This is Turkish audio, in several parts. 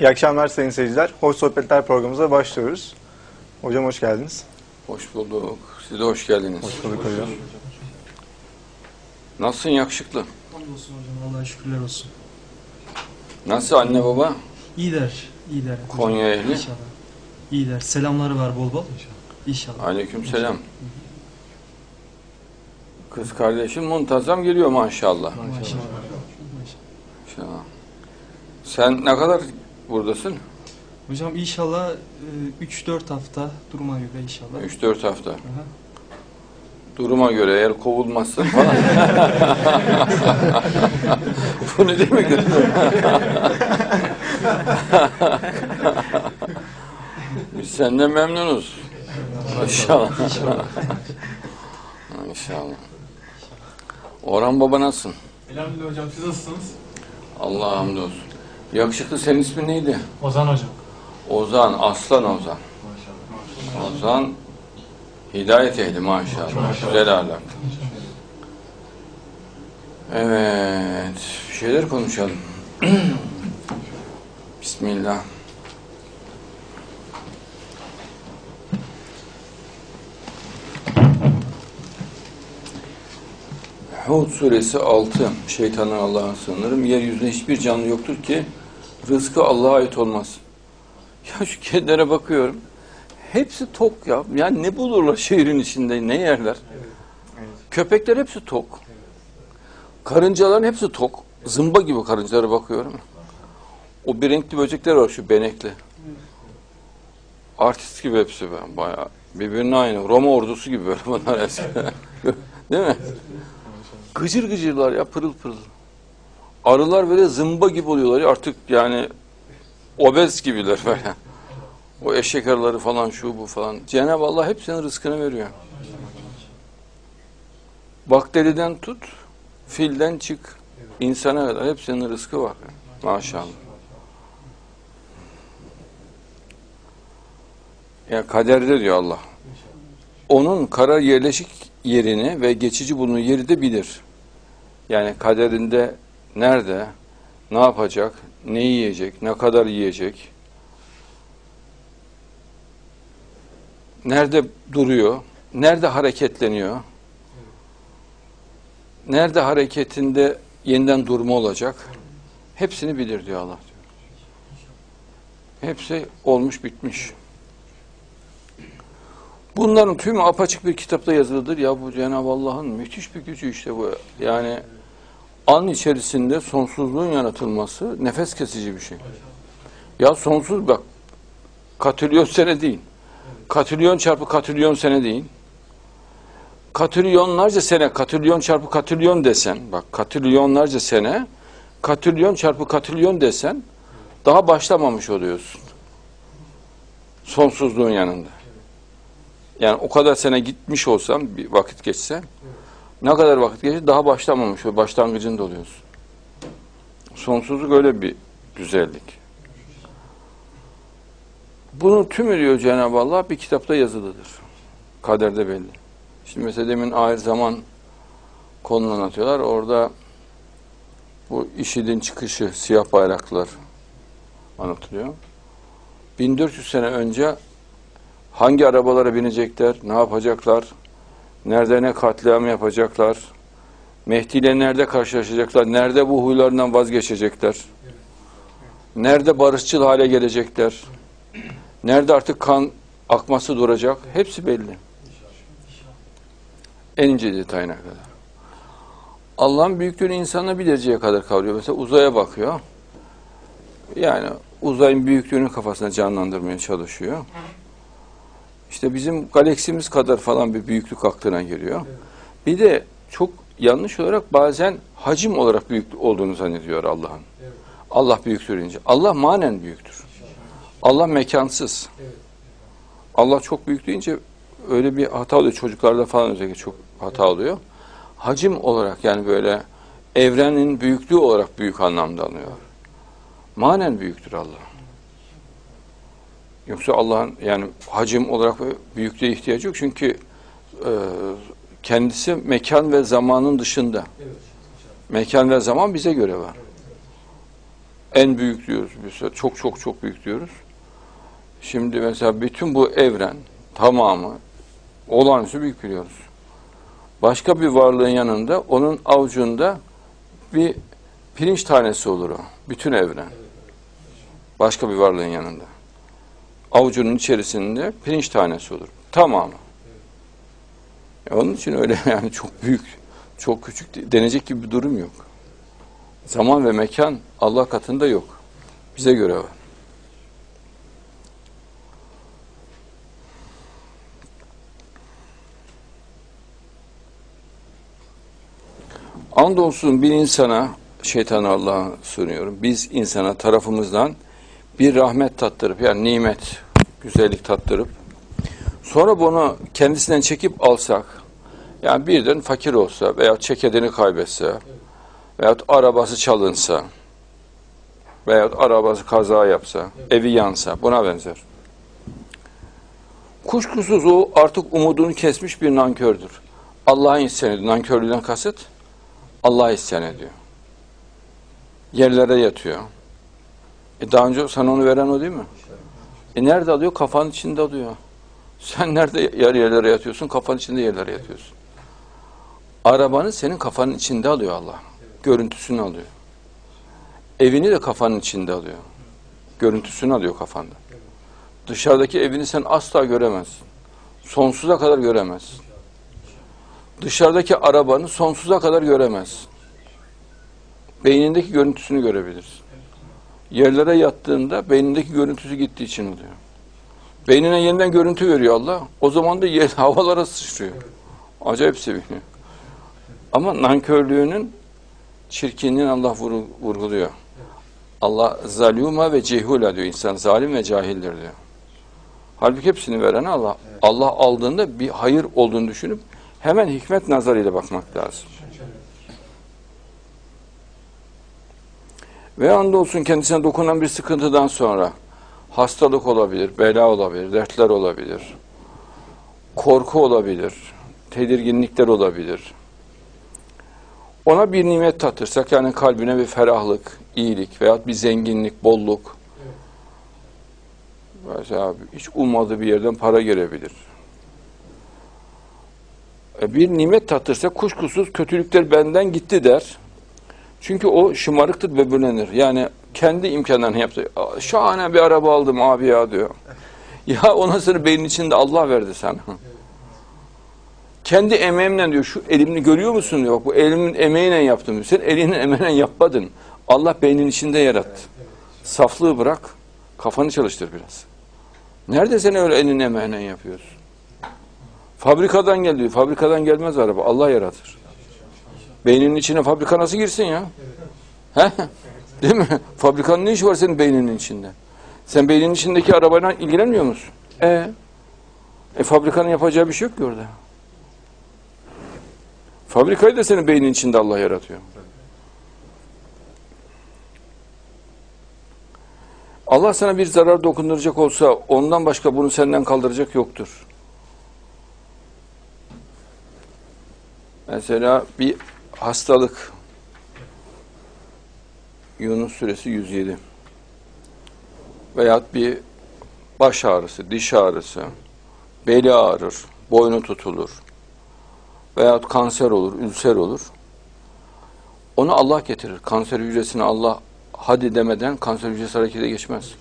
İyi akşamlar sayın seyirciler. Hoş Sohbetler programımıza başlıyoruz. Hocam hoş geldiniz. Hoş bulduk. Siz de hoş geldiniz. Hoş bulduk hocam. Nasılsın yakışıklı? Hamdolsun hocam Allah'a şükürler olsun. Nasıl anne baba? İyiler, iyiler. hocam. Konya ehli? İnşallah. İyiler. Selamları var bol bol. İnşallah. Aleyküm selam. Kız kardeşin muntazam geliyor maşallah. Maşallah. Maşallah. İnşallah. Sen ne kadar buradasın? Hocam inşallah 3-4 hafta duruma göre inşallah. 3-4 hafta. Aha. Duruma göre eğer kovulmazsın falan. Bu ne demek? Biz senden memnunuz. İnşallah. İnşallah. Orhan baba nasılsın? Elhamdülillah hocam siz nasılsınız? Allah'a hamdolsun. Yakışıklı senin ismin neydi? Ozan hocam. Ozan, Aslan Ozan. Ozan hidayet ehli maşallah. Güzel ahlak. Evet, bir şeyler konuşalım. Bismillah. Hud suresi 6. Şeytandan Allah'a sığınırım. Yeryüzünde hiçbir canlı yoktur ki rızkı Allah'a ait olmaz. Ya şu kedilere bakıyorum. Hepsi tok ya. Yani ne bulurlar şehrin içinde, ne yerler? Köpekler hepsi tok. Karıncaların hepsi tok. Zımba gibi karıncalara bakıyorum. O bir renkli böcekler var şu benekli. Artist gibi hepsi ben bayağı. Birbirine aynı. Roma ordusu gibi böyle bunlar eski. Değil mi? Gıcır gıcırlar ya pırıl pırıl. Arılar böyle zımba gibi oluyorlar ya artık yani obez gibiler böyle. O eşek arıları falan şu bu falan. Cenab-ı Allah hepsinin rızkını veriyor. Bakteriden tut, filden çık, insana kadar hepsinin rızkı var. Maşallah. Ya kaderde diyor Allah. Onun karar yerleşik yerini ve geçici bulunduğu yeri de bilir. Yani kaderinde nerede, ne yapacak, ne yiyecek, ne kadar yiyecek, nerede duruyor, nerede hareketleniyor, nerede hareketinde yeniden durma olacak, hepsini bilir diyor Allah. Hepsi olmuş bitmiş. Bunların tümü apaçık bir kitapta yazılıdır. Ya bu Cenab-ı Allah'ın müthiş bir gücü işte bu. Yani an içerisinde sonsuzluğun yaratılması nefes kesici bir şey. Ya sonsuz bak. Katrilyon sene değil. Katrilyon çarpı katrilyon sene değil. Katrilyonlarca sene, katrilyon çarpı katrilyon desen, bak katrilyonlarca sene, katrilyon çarpı katrilyon desen, daha başlamamış oluyorsun. Sonsuzluğun yanında. Yani o kadar sene gitmiş olsam, bir vakit geçse, ne kadar vakit geçse daha başlamamış başlangıcında oluyorsun. Sonsuzluk öyle bir güzellik. Bunun tümü diyor Cenab-ı Allah bir kitapta yazılıdır. Kaderde belli. Şimdi mesela demin ahir zaman konunu anlatıyorlar. Orada bu IŞİD'in çıkışı, siyah bayraklar anlatılıyor. 1400 sene önce hangi arabalara binecekler, ne yapacaklar, nerede ne katliam yapacaklar, Mehdi ile nerede karşılaşacaklar, nerede bu huylarından vazgeçecekler, nerede barışçıl hale gelecekler, nerede artık kan akması duracak, hepsi belli. En ince detayına kadar. Allah'ın büyüklüğünü insana bir dereceye kadar kavruyor. Mesela uzaya bakıyor. Yani uzayın büyüklüğünü kafasına canlandırmaya çalışıyor. İşte bizim galaksimiz kadar falan bir büyüklük aklına geliyor. Bir de çok yanlış olarak bazen hacim olarak büyük olduğunu zannediyor Allah'ın. Allah büyüktür deyince. Allah manen büyüktür. Allah mekansız. Allah çok büyük deyince öyle bir hata oluyor. Çocuklarda falan özellikle çok hata oluyor. Hacim olarak yani böyle evrenin büyüklüğü olarak büyük anlamda anlıyor. Manen büyüktür Allah. Yoksa Allah'ın yani hacim olarak büyüklüğe ihtiyacı yok. Çünkü e, kendisi mekan ve zamanın dışında. Mekan ve zaman bize göre var. En büyük diyoruz. Mesela çok çok çok büyük diyoruz. Şimdi mesela bütün bu evren tamamı olağanüstü büyük biliyoruz. Başka bir varlığın yanında onun avucunda bir pirinç tanesi olur o. Bütün evren. Başka bir varlığın yanında. Avucunun içerisinde pirinç tanesi olur. Tamamı. E Onun için öyle yani çok büyük, çok küçük denecek gibi bir durum yok. Zaman ve mekan Allah katında yok. Bize göre var. Andolsun bir insana, şeytanı Allah'a sunuyorum. Biz insana tarafımızdan bir rahmet tattırıp yani nimet, güzellik tattırıp sonra bunu kendisinden çekip alsak yani birden fakir olsa veya çekedini kaybetse veyahut arabası çalınsa veyahut arabası kaza yapsa, evi yansa buna benzer. Kuşkusuz o artık umudunu kesmiş bir nankördür. Allah'a isyan ediyor. Nankörlüğünden kasıt Allah'a isyan ediyor. Yerlere yatıyor. E daha önce sana onu veren o değil mi? E nerede alıyor? Kafanın içinde alıyor. Sen nerede yer yerlere yatıyorsun? Kafanın içinde yerlere yatıyorsun. Arabanı senin kafanın içinde alıyor Allah. Görüntüsünü alıyor. Evini de kafanın içinde alıyor. Görüntüsünü alıyor kafanda. Dışarıdaki evini sen asla göremezsin. Sonsuza kadar göremezsin. Dışarıdaki arabanı sonsuza kadar göremezsin. Beynindeki görüntüsünü görebilirsin. Yerlere yattığında beynindeki görüntüsü gittiği için oluyor. Beynine yeniden görüntü veriyor Allah. O zaman da yer, havalara sıçrıyor. Acayip seviniyor. Ama nankörlüğünün çirkinliğini Allah vur- vurguluyor. Allah zaluma ve cehula diyor insan. Zalim ve cahildir diyor. Halbuki hepsini veren Allah. Allah aldığında bir hayır olduğunu düşünüp hemen hikmet nazarıyla bakmak lazım. Ve andolsun kendisine dokunan bir sıkıntıdan sonra hastalık olabilir, bela olabilir, dertler olabilir, korku olabilir, tedirginlikler olabilir. Ona bir nimet tatırsak yani kalbine bir ferahlık, iyilik veyahut bir zenginlik, bolluk. Mesela hiç ummadığı bir yerden para gelebilir. E, bir nimet tatırsa kuşkusuz kötülükler benden gitti der. Çünkü o şımarıktır ve bölenir. Yani kendi imkanlarını yaptı. "Aa, Şahane bir araba aldım abi ya diyor. Ya ona sonra beynin içinde Allah verdi sana. Kendi emeğimle diyor şu elimini görüyor musun diyor. Bu elimin emeğiyle yaptım diyor. Sen elinin emeğiyle yapmadın. Allah beynin içinde yarattı. Saflığı bırak. Kafanı çalıştır biraz. Nerede sen öyle elinin emeğiyle yapıyorsun? Fabrikadan geliyor. Fabrikadan gelmez araba. Allah yaratır. Beyninin içine fabrika nasıl girsin ya? He? Değil mi? Fabrikanın ne işi var senin beyninin içinde? Sen beyninin içindeki arabayla ilgilenmiyor musun? E, e fabrikanın yapacağı bir şey yok ki orada. Fabrikayı da senin beynin içinde Allah yaratıyor. Allah sana bir zarar dokunduracak olsa ondan başka bunu senden kaldıracak yoktur. Mesela bir hastalık Yunus suresi 107 veyahut bir baş ağrısı, diş ağrısı, beli ağrır, boynu tutulur veyahut kanser olur, ülser olur. Onu Allah getirir. Kanser hücresini Allah hadi demeden kanser hücresi harekete geçmez.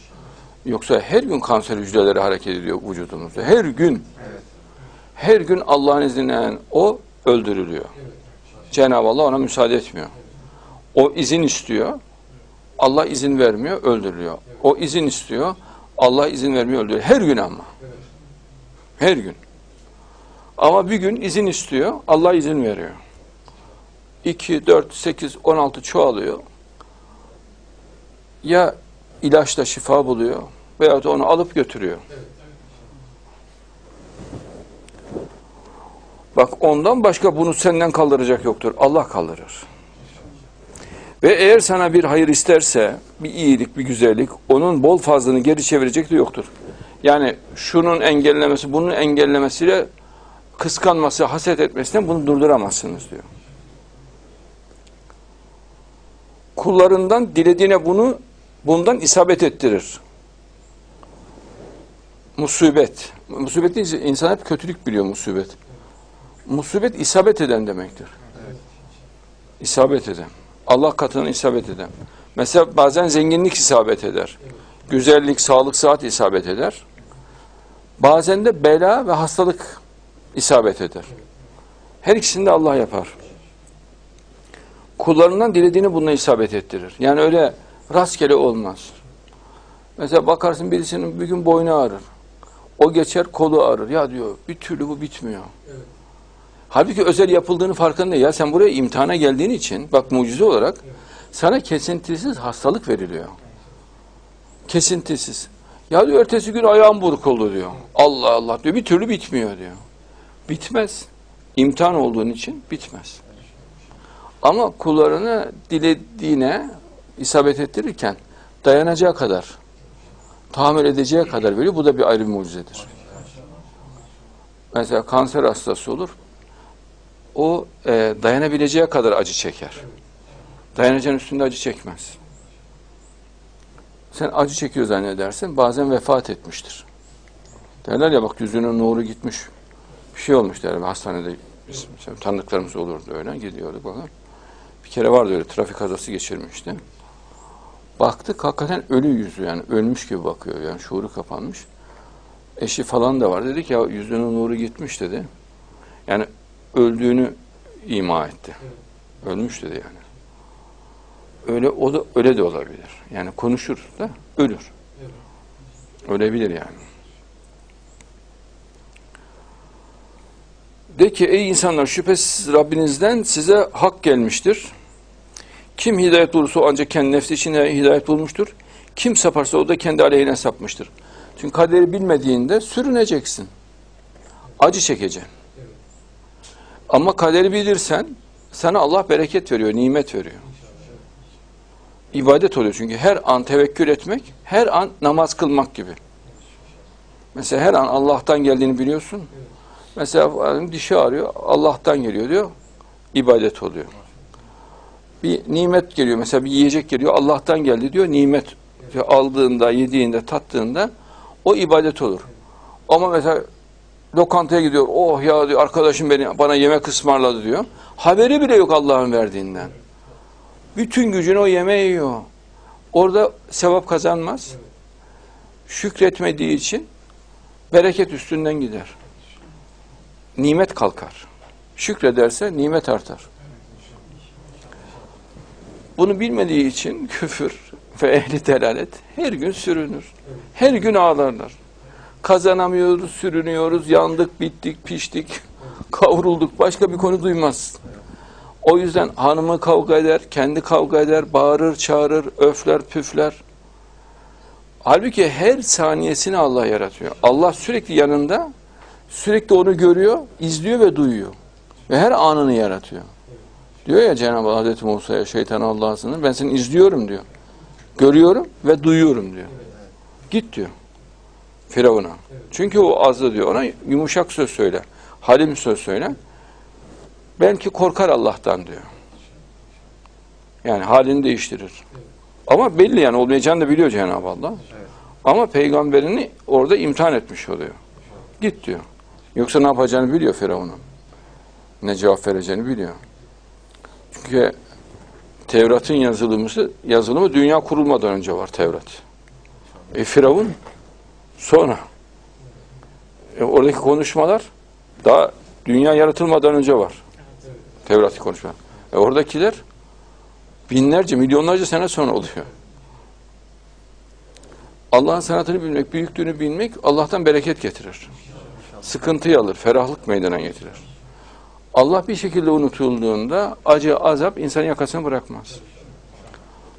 Yoksa her gün kanser hücreleri hareket ediyor vücudumuzda. Her gün. Her gün Allah'ın izniyle o öldürülüyor. Cenab-ı Allah ona müsaade etmiyor. O izin istiyor. Allah izin vermiyor, öldürülüyor. O izin istiyor. Allah izin vermiyor, öldürüyor. Her gün ama. Her gün. Ama bir gün izin istiyor, Allah izin veriyor. 2, 4, 8, 16 çoğalıyor. Ya ilaçla şifa buluyor veyahut onu alıp götürüyor. Bak ondan başka bunu senden kaldıracak yoktur. Allah kaldırır. Ve eğer sana bir hayır isterse, bir iyilik, bir güzellik, onun bol fazlını geri çevirecek de yoktur. Yani şunun engellemesi, bunun engellemesiyle kıskanması, haset etmesinden bunu durduramazsınız diyor. Kullarından dilediğine bunu bundan isabet ettirir. Musibet. Musibet deyince insan hep kötülük biliyor musibet. Musibet isabet eden demektir. İsabet eden. Allah katına isabet eden. Mesela bazen zenginlik isabet eder. Güzellik, sağlık, sıhhat isabet eder. Bazen de bela ve hastalık isabet eder. Her ikisini de Allah yapar. Kullarından dilediğini bununla isabet ettirir. Yani öyle rastgele olmaz. Mesela bakarsın birisinin bir gün boynu ağrır. O geçer kolu ağrır. Ya diyor bir türlü bu bitmiyor. Halbuki özel yapıldığını farkında ya sen buraya imtihana geldiğin için bak mucize olarak sana kesintisiz hastalık veriliyor. Kesintisiz. Ya diyor ertesi gün ayağım buruk oldu diyor. Allah Allah diyor bir türlü bitmiyor diyor. Bitmez. İmtihan olduğun için bitmez. Ama kullarını dilediğine isabet ettirirken dayanacağı kadar, tahammül edeceği kadar veriyor. Bu da bir ayrı bir mucizedir. Mesela kanser hastası olur. O e, dayanabileceği kadar acı çeker. Dayanacağın üstünde acı çekmez. Sen acı çekiyor zannedersin. Bazen vefat etmiştir. Derler ya bak yüzünün nuru gitmiş. Bir şey olmuş derler. Hastanede biz, tanıdıklarımız olurdu öyle. Gidiyorduk falan. Bir kere vardı öyle trafik kazası geçirmişti. Baktık hakikaten ölü yüzü yani ölmüş gibi bakıyor yani şuuru kapanmış. Eşi falan da var dedi ki ya yüzünün nuru gitmiş dedi. Yani öldüğünü ima etti. Ölmüş dedi yani. Öyle o da öyle de olabilir. Yani konuşur da ölür. Ölebilir yani. De ki ey insanlar şüphesiz Rabbinizden size hak gelmiştir. Kim hidayet bulursa ancak kendi nefsi için hidayet bulmuştur. Kim saparsa o da kendi aleyhine sapmıştır. Çünkü kaderi bilmediğinde sürüneceksin. Acı çekeceksin. Ama kaderi bilirsen sana Allah bereket veriyor, nimet veriyor. İbadet oluyor çünkü her an tevekkül etmek, her an namaz kılmak gibi. Mesela her an Allah'tan geldiğini biliyorsun. Mesela dişi ağrıyor, Allah'tan geliyor diyor, ibadet oluyor. Bir nimet geliyor, mesela bir yiyecek geliyor, Allah'tan geldi diyor, nimet aldığında, yediğinde, tattığında o ibadet olur. Ama mesela lokantaya gidiyor, oh ya diyor, arkadaşım beni bana yemek ısmarladı diyor. Haberi bile yok Allah'ın verdiğinden. Bütün gücünü o yemeğe yiyor. Orada sevap kazanmaz. Şükretmediği için bereket üstünden gider. Nimet kalkar. Şükrederse nimet artar. Bunu bilmediği için küfür ve ehli delalet her gün sürünür. Her gün ağlarlar. Kazanamıyoruz, sürünüyoruz, yandık, bittik, piştik, kavrulduk. Başka bir konu duymaz. O yüzden hanımı kavga eder, kendi kavga eder, bağırır, çağırır, öfler, püfler. Halbuki her saniyesini Allah yaratıyor. Allah sürekli yanında, sürekli onu görüyor, izliyor ve duyuyor. Ve her anını yaratıyor. Diyor ya Cenab-ı Hazreti Musa'ya şeytan Allah'a. Ben seni izliyorum diyor. Görüyorum ve duyuyorum diyor. Git diyor. Firavun'a. Çünkü o azdı diyor. Ona yumuşak söz söyle. Halim söz söyle. Belki korkar Allah'tan diyor. Yani halini değiştirir. Ama belli yani olmayacağını da biliyor Cenab-ı Allah. Ama peygamberini orada imtihan etmiş oluyor. Git diyor. Yoksa ne yapacağını biliyor Firavun'un. Ne cevap vereceğini biliyor. Çünkü Tevrat'ın yazılımı, yazılımı dünya kurulmadan önce var Tevrat. E Firavun sonra. E, oradaki konuşmalar daha dünya yaratılmadan önce var. Tevrat'ı konuşma. E oradakiler binlerce, milyonlarca sene sonra oluyor. Allah'ın sanatını bilmek, büyüklüğünü bilmek Allah'tan bereket getirir. Sıkıntıyı alır, ferahlık meydana getirir. Allah bir şekilde unutulduğunda acı, azap insanın yakasını bırakmaz.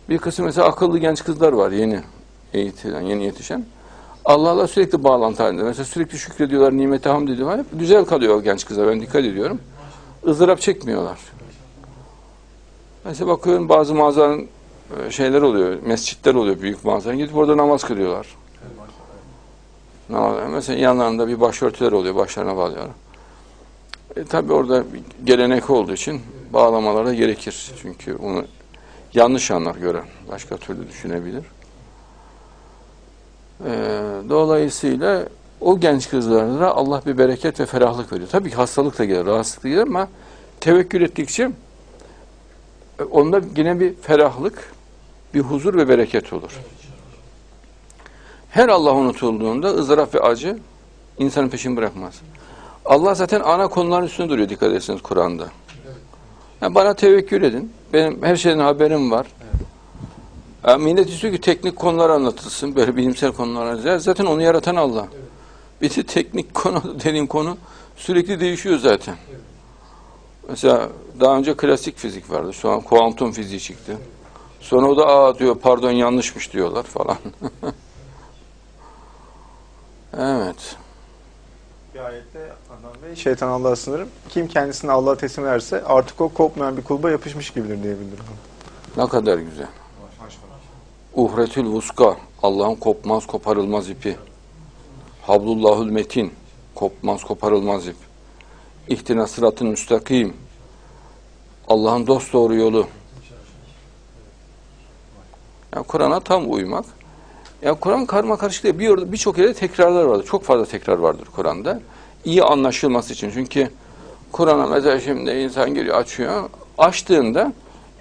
Bir kısım mesela akıllı genç kızlar var yeni eğitilen, yeni yetişen. Allah'la sürekli bağlantı halinde. Mesela sürekli şükrediyorlar, nimete hamd ediyorlar. Hep güzel kalıyor o genç kızlar. Ben dikkat ediyorum. ızdırap çekmiyorlar. Mesela bakıyorum bazı mağazanın e, şeyler oluyor, mescitler oluyor büyük mağazanın. Gidip orada namaz kılıyorlar. Namaz, mesela yanlarında bir başörtüler oluyor, başlarına bağlıyorlar. E, tabii orada gelenek olduğu için bağlamalara gerekir. Çünkü bunu yanlış anlar gören, başka türlü düşünebilir. E, dolayısıyla o genç kızlara Allah bir bereket ve ferahlık veriyor. Tabii ki hastalık da gelir, rahatsızlık da gelir ama tevekkül ettikçe e, onda yine bir ferahlık, bir huzur ve bereket olur. Her Allah unutulduğunda ızdırap ve acı insanın peşini bırakmaz. Allah zaten ana konuların üstünde duruyor dikkat ederseniz Kur'an'da. Yani bana tevekkül edin. Benim her şeyden haberim var. Millet istiyor ki teknik konular anlatılsın. Böyle bilimsel konular. Zaten onu yaratan Allah. Bir de teknik konu dediğin konu sürekli değişiyor zaten. Mesela daha önce klasik fizik vardı. Şu an kuantum fiziği çıktı. Sonra o da aa diyor pardon yanlışmış diyorlar falan. evet. Bir ayette Adnan Bey şeytan Allah'a sınırım. Kim kendisini Allah'a teslim ederse artık o kopmayan bir kulba yapışmış gibidir diye bildiriyor. Ne kadar güzel. Uhretül vuska. Allah'ın kopmaz koparılmaz ipi. Hablullahül metin. Kopmaz koparılmaz ip. İhtina sıratın müstakim. Allah'ın dost doğru yolu. Yani Kur'an'a tam uymak. Yani Kur'an karma karışık değil. Bir birçok yerde tekrarlar vardır. Çok fazla tekrar vardır Kur'an'da. İyi anlaşılması için. Çünkü Kur'an'a mesela şimdi insan geliyor açıyor. Açtığında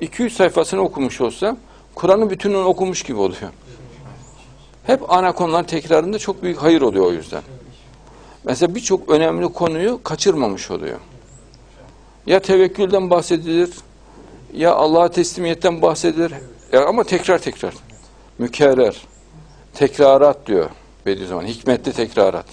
200 sayfasını okumuş olsa Kur'an'ın bütününü okumuş gibi oluyor. Hep ana konular tekrarında çok büyük hayır oluyor o yüzden. Mesela birçok önemli konuyu kaçırmamış oluyor. Ya tevekkülden bahsedilir, ya Allah'a teslimiyetten bahsedilir. Ya ama tekrar tekrar. Mükerrer. Tekrarat diyor Bediüzzaman. Hikmetli tekrarat.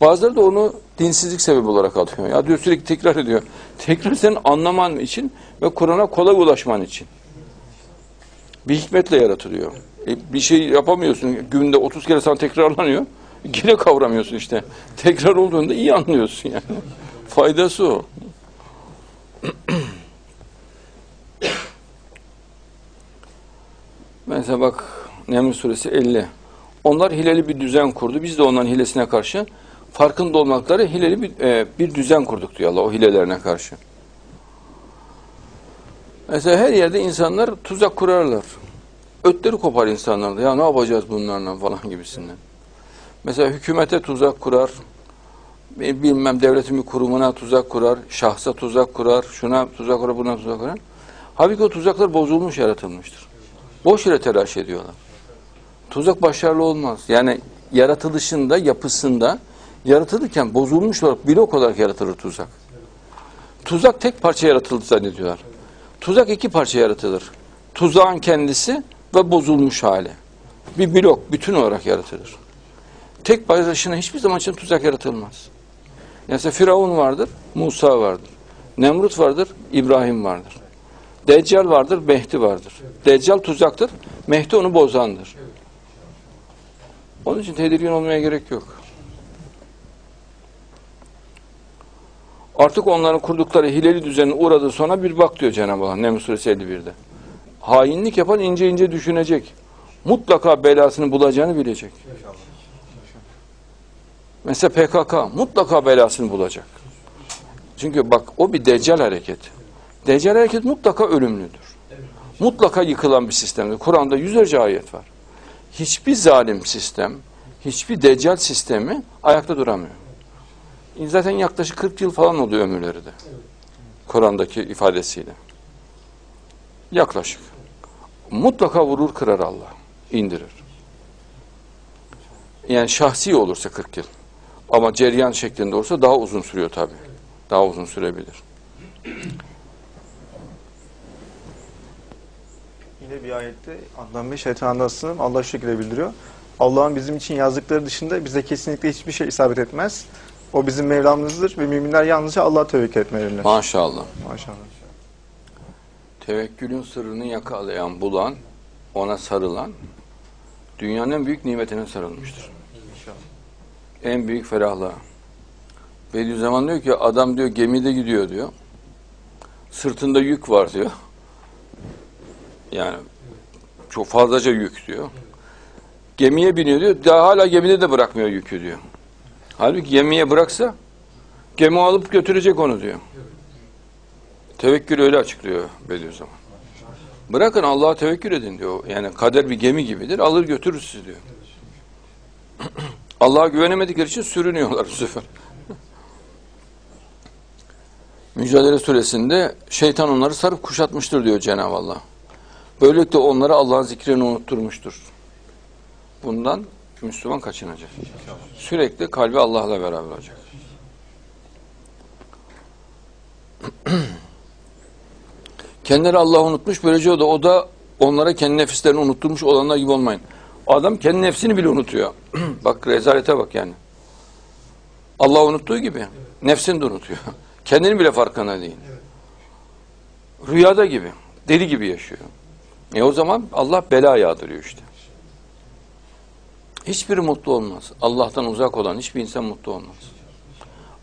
Bazıları da onu dinsizlik sebebi olarak alıyor. Ya diyor sürekli tekrar ediyor. Tekrar senin anlaman için ve Kur'an'a kolay ulaşman için. Bir hikmetle yaratılıyor. E, bir şey yapamıyorsun. Günde 30 kere sana tekrarlanıyor. Yine kavramıyorsun işte. Tekrar olduğunda iyi anlıyorsun yani. Faydası o. Mesela bak Neml suresi 50. Onlar hileli bir düzen kurdu. Biz de onların hilesine karşı farkında olmakları hileli bir, e, bir düzen kurduk diyor Allah o hilelerine karşı. Mesela her yerde insanlar tuzak kurarlar. Ötleri kopar insanlar da. Ya ne yapacağız bunlarla falan gibisinden. Mesela hükümete tuzak kurar. e, Bilmem devletin bir kurumuna tuzak kurar. Şahsa tuzak kurar. Şuna tuzak kurar, buna tuzak kurar. Halbuki o tuzaklar bozulmuş, yaratılmıştır. Boş yere telaş ediyorlar. Tuzak başarılı olmaz. Yani yaratılışında, yapısında yaratılırken bozulmuş olarak blok olarak yaratılır tuzak. Tuzak tek parça yaratıldı zannediyorlar. Tuzak iki parça yaratılır. Tuzağın kendisi ve bozulmuş hali. Bir blok, bütün olarak yaratılır. Tek başına hiçbir zaman için tuzak yaratılmaz. Mesela Firavun vardır, Musa vardır. Nemrut vardır, İbrahim vardır. Deccal vardır, Mehdi vardır. Deccal tuzaktır, Mehdi onu bozandır. Onun için tedirgin olmaya gerek yok. Artık onların kurdukları hileli düzenin uğradığı sonra bir bak diyor Cenab-ı Allah Neml Suresi 51'de. Hainlik yapan ince ince düşünecek. Mutlaka belasını bulacağını bilecek. Mesela PKK mutlaka belasını bulacak. Çünkü bak o bir deccal hareketi. Deccal hareket mutlaka ölümlüdür. Mutlaka yıkılan bir sistemdir. Kur'an'da yüzlerce ayet var. Hiçbir zalim sistem, hiçbir deccal sistemi ayakta duramıyor. Zaten yaklaşık 40 yıl falan oluyor ömürleri de. Kur'an'daki ifadesiyle. Yaklaşık. Mutlaka vurur kırar Allah. indirir. Yani şahsi olursa 40 yıl. Ama ceryan şeklinde olursa daha uzun sürüyor tabii. Daha uzun sürebilir. Yine bir ayette Adnan Bey şeytan Allah'a sınırım. Allah şu şekilde bildiriyor. Allah'ın bizim için yazdıkları dışında bize kesinlikle hiçbir şey isabet etmez. O bizim Mevlamızdır ve müminler yalnızca Allah'a tevekkül etmelidirler. Maşallah. Maşallah. Tevekkülün sırrını yakalayan, bulan, ona sarılan, dünyanın en büyük nimetine sarılmıştır. En büyük ferahlığa. Bediüzzaman diyor ki, adam diyor gemide gidiyor diyor. Sırtında yük var diyor. Yani çok fazlaca yük diyor. Gemiye biniyor diyor. Daha hala gemide de bırakmıyor yükü diyor. Halbuki gemiye bıraksa gemi alıp götürecek onu diyor. Tevekkül öyle açıklıyor Bediüzzaman. Bırakın Allah'a tevekkül edin diyor. Yani kader bir gemi gibidir. Alır götürür sizi diyor. Allah'a güvenemedikleri için sürünüyorlar bu sefer. Mücadele suresinde şeytan onları sarıp kuşatmıştır diyor Cenab-ı Allah. Böylelikle onlara Allah'ın zikrini unutturmuştur. Bundan Müslüman kaçınacak. Sürekli kalbi Allah'la beraber olacak. Kendileri Allah'ı unutmuş. Böylece o da, o da onlara kendi nefislerini unutturmuş olanlar gibi olmayın. Adam kendi nefsini bile unutuyor. bak rezalete bak yani. Allah unuttuğu gibi nefsini de unutuyor. Kendini bile farkında değil. Rüyada gibi, deli gibi yaşıyor. E o zaman Allah bela yağdırıyor işte. Hiçbiri mutlu olmaz. Allah'tan uzak olan hiçbir insan mutlu olmaz.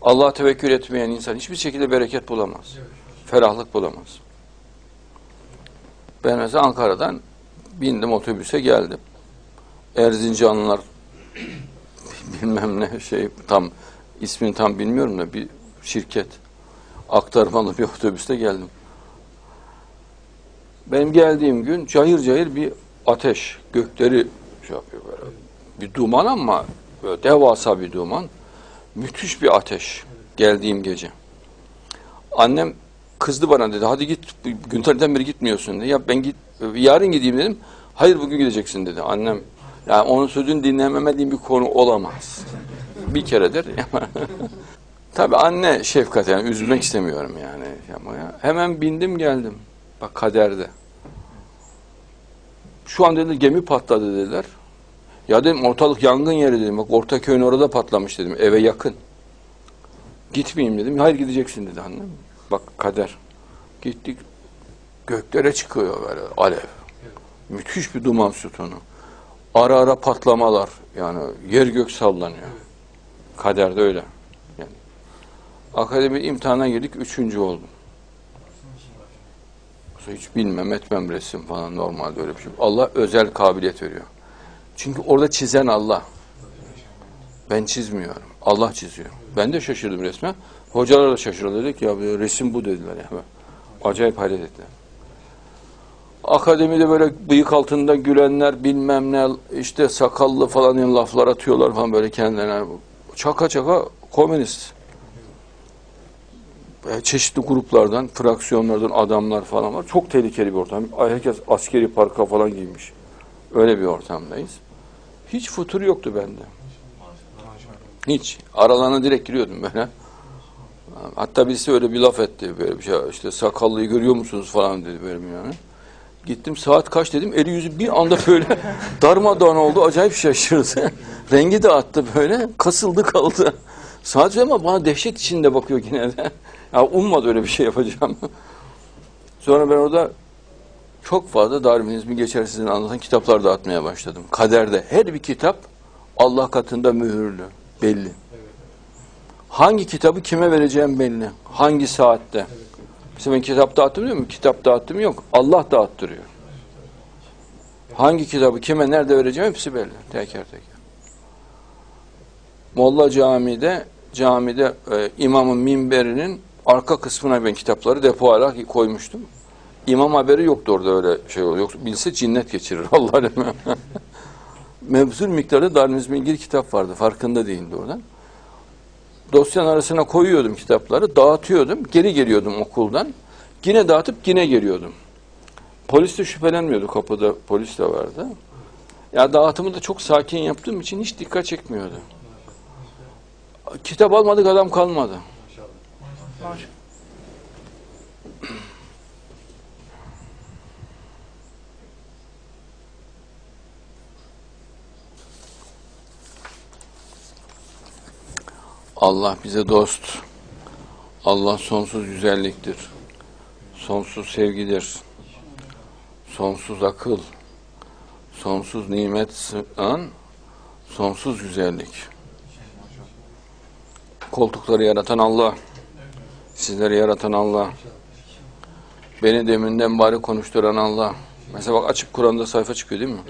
Allah'a tevekkül etmeyen insan hiçbir şekilde bereket bulamaz. Ferahlık bulamaz. Ben mesela Ankara'dan bindim otobüse geldim. Erzincanlılar bilmem ne şey tam ismini tam bilmiyorum da bir şirket aktarmalı bir otobüste geldim. Benim geldiğim gün cayır cayır bir ateş gökleri şey yapıyor böyle. Bir duman ama böyle devasa bir duman. Müthiş bir ateş geldiğim gece. Annem kızdı bana dedi. Hadi git gün tarihten beri gitmiyorsun dedi. Ya ben git yarın gideyim dedim. Hayır bugün gideceksin dedi. Annem yani onun sözünü dinlememediğim bir konu olamaz. Bir keredir. Tabii anne şefkat yani üzülmek istemiyorum yani. Hemen bindim geldim. Bak kaderde. Şu an dedi gemi patladı dediler. Ya dedim ortalık yangın yeri dedim. Bak Ortaköy'ün orada patlamış dedim. Eve yakın. Gitmeyeyim dedim. Hayır gideceksin dedi annem. Bak kader. Gittik. Göklere çıkıyor böyle alev. Müthiş bir duman sütunu. Ara ara patlamalar. Yani yer gök sallanıyor. Kaderde öyle. Yani. Akademi imtihana girdik. Üçüncü oldum. Hiç bilmem etmem resim falan normalde öyle bir şey. Allah özel kabiliyet veriyor. Çünkü orada çizen Allah. Ben çizmiyorum. Allah çiziyor. Ben de şaşırdım resmen. Hocalar da şaşırdı. Dedik ya resim bu dediler. Yani. Acayip hayret ettiler. Akademide böyle bıyık altında gülenler bilmem ne işte sakallı falan laflar atıyorlar falan böyle kendilerine. Çaka çaka komünist. E, Çeşitli gruplardan, fraksiyonlardan adamlar falan var. Çok tehlikeli bir ortam. Herkes askeri parka falan giymiş. Öyle bir ortamdayız. Hiç futur yoktu bende. Hiç. Aralarına direkt giriyordum böyle. Hatta birisi öyle bir laf etti böyle bir şey. İşte sakallıyı görüyor musunuz falan dedi böyle yani. Gittim saat kaç dedim. Eli yüzü bir anda böyle darmadağın oldu. Acayip şaşırdı. Rengi de attı böyle. Kasıldı kaldı. Sadece ama bana dehşet içinde bakıyor yine de. Ya ummadı öyle bir şey yapacağım. Sonra ben orada çok fazla Darwinizmi geçersizliğini anlatan kitaplar dağıtmaya başladım. Kaderde her bir kitap Allah katında mühürlü, belli. Hangi kitabı kime vereceğim belli. Hangi saatte. Mesela ben kitap dağıttım diyor mu? Kitap dağıttım yok. Allah dağıttırıyor. Hangi kitabı kime nerede vereceğim hepsi belli. Teker teker. Molla Camii'de camide e, imamın minberinin arka kısmına ben kitapları depo olarak koymuştum. İmam haberi yoktu orada öyle şey oluyor. Yoksa bilse cinnet geçirir Allah aleme. Mevzul miktarda Darwinizm'e ilgili kitap vardı. Farkında değildi oradan. Dosyanın arasına koyuyordum kitapları, dağıtıyordum, geri geliyordum okuldan. Yine dağıtıp yine geliyordum. Polis de şüphelenmiyordu, kapıda polis de vardı. Ya dağıtımı da çok sakin yaptığım için hiç dikkat çekmiyordu. Kitap almadık adam kalmadı. Allah bize dost. Allah sonsuz güzelliktir. Sonsuz sevgidir. Sonsuz akıl. Sonsuz nimet sınan sonsuz güzellik. Koltukları yaratan Allah. Sizleri yaratan Allah. Beni deminden bari konuşturan Allah. Mesela bak açıp Kur'an'da sayfa çıkıyor değil mi?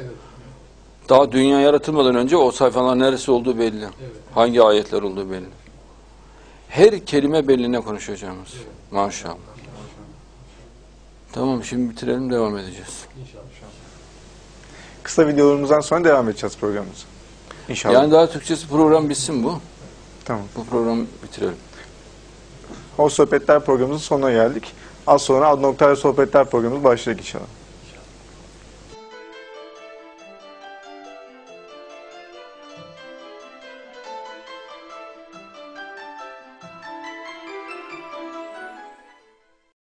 Daha dünya yaratılmadan önce o sayfalar neresi olduğu belli. Evet. Hangi ayetler olduğu belli. Her kelime belli ne konuşuyor hocamız. Maşallah. Tamam şimdi bitirelim devam edeceğiz. İnşallah. Kısa videolarımızdan sonra devam edeceğiz programımıza. İnşallah. Yani daha Türkçesi program bitsin bu. Tamam. Bu programı bitirelim. O sohbetler programımızın sonuna geldik. Az sonra Ad Noktayla Sohbetler programımız başlayacak inşallah.